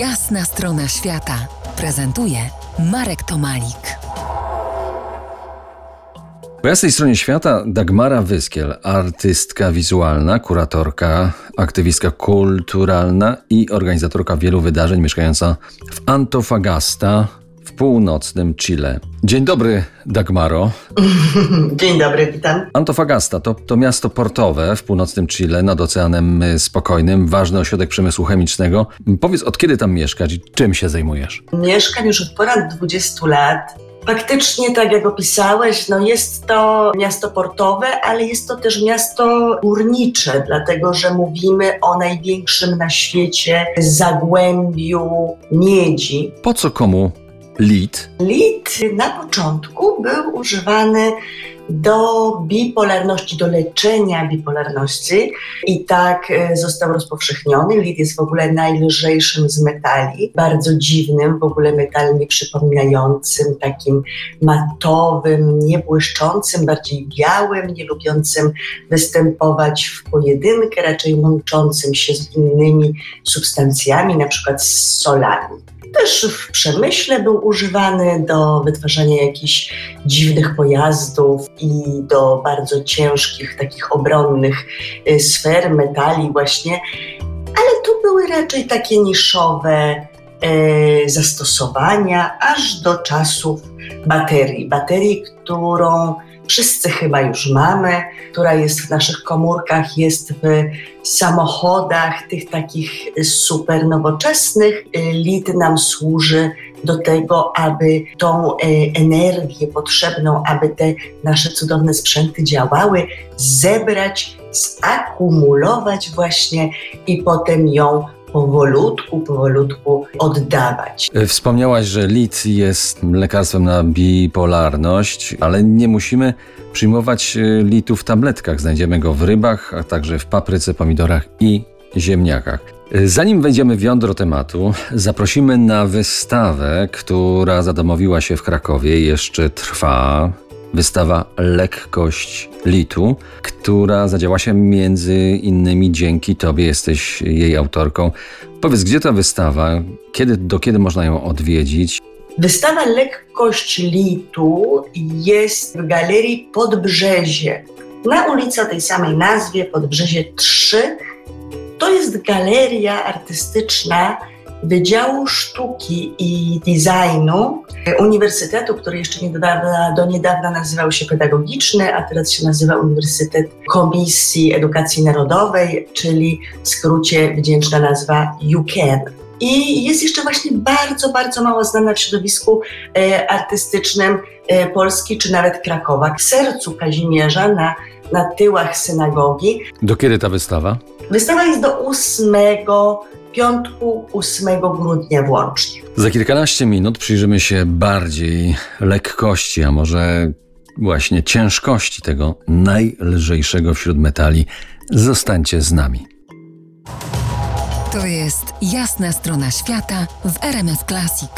Jasna strona świata prezentuje Marek Tomalik. Po jasnej stronie świata Dagmara Wyskiel, artystka wizualna, kuratorka, aktywistka kulturalna i organizatorka wielu wydarzeń, mieszkająca w Antofagasta północnym Chile. Dzień dobry, Dagmaro. Dzień dobry, witam. Antofagasta to, to miasto portowe w północnym Chile nad Oceanem Spokojnym, ważny ośrodek przemysłu chemicznego. Powiedz, od kiedy tam mieszkasz i czym się zajmujesz? Mieszkam już od ponad 20 lat. Faktycznie, tak jak opisałeś, no jest to miasto portowe, ale jest to też miasto górnicze, dlatego że mówimy o największym na świecie zagłębiu miedzi. Po co komu lit? Lit na początku był używany do bipolarności, do leczenia bipolarności i tak e, został rozpowszechniony. Lit jest w ogóle najlżejszym z metali, bardzo dziwnym, w ogóle metal nie przypominającym, takim matowym, niebłyszczącym, bardziej białym, nie lubiącym występować w pojedynkę, raczej łączącym się z innymi substancjami, na przykład z solami. Też w przemyśle był używany do wytwarzania jakichś dziwnych pojazdów i do bardzo ciężkich, takich obronnych y, sfer, metali właśnie, ale tu były raczej takie niszowe y, zastosowania, aż do czasów baterii. Baterii, którą wszyscy chyba już mamy, która jest w naszych komórkach, jest w samochodach, tych takich super nowoczesnych. Lit nam służy do tego, aby tą e, energię potrzebną, aby te nasze cudowne sprzęty działały, zebrać, zakumulować właśnie i potem ją powolutku, powolutku oddawać. E, wspomniałaś, że lit jest lekarstwem na bipolarność, ale nie musimy przyjmować e, litu w tabletkach. Znajdziemy go w rybach, a także w papryce, pomidorach i ziemniakach. E, zanim wejdziemy w jądro tematu, zaprosimy na wystawę, która zadomowiła się w Krakowie, jeszcze trwa. Wystawa Lekkość Litu, która zadziała się między innymi dzięki Tobie, jesteś jej autorką. Powiedz, gdzie ta wystawa, kiedy, do kiedy można ją odwiedzić? Wystawa Lekkość Litu jest w galerii Podbrzezie. Na ulicy o tej samej nazwie, Podbrzezie 3. To jest galeria artystyczna Wydziału Sztuki i Designu Uniwersytetu, który jeszcze niedawna, do niedawna nazywał się Pedagogiczny, a teraz się nazywa Uniwersytet Komisji Edukacji Narodowej, czyli w skrócie wdzięczna nazwa UCAN. I jest jeszcze właśnie bardzo, bardzo mało znana w środowisku e, artystycznym e, Polski czy nawet Krakowa. W sercu Kazimierza, na, na tyłach synagogi. Do kiedy ta wystawa? Wystawa jest do 8 piątku 8 grudnia włącznie. Za kilkanaście minut przyjrzymy się bardziej lekkości, a może właśnie ciężkości tego najlżejszego wśród metali. Zostańcie z nami. To jest jasna strona świata w RMS Classic.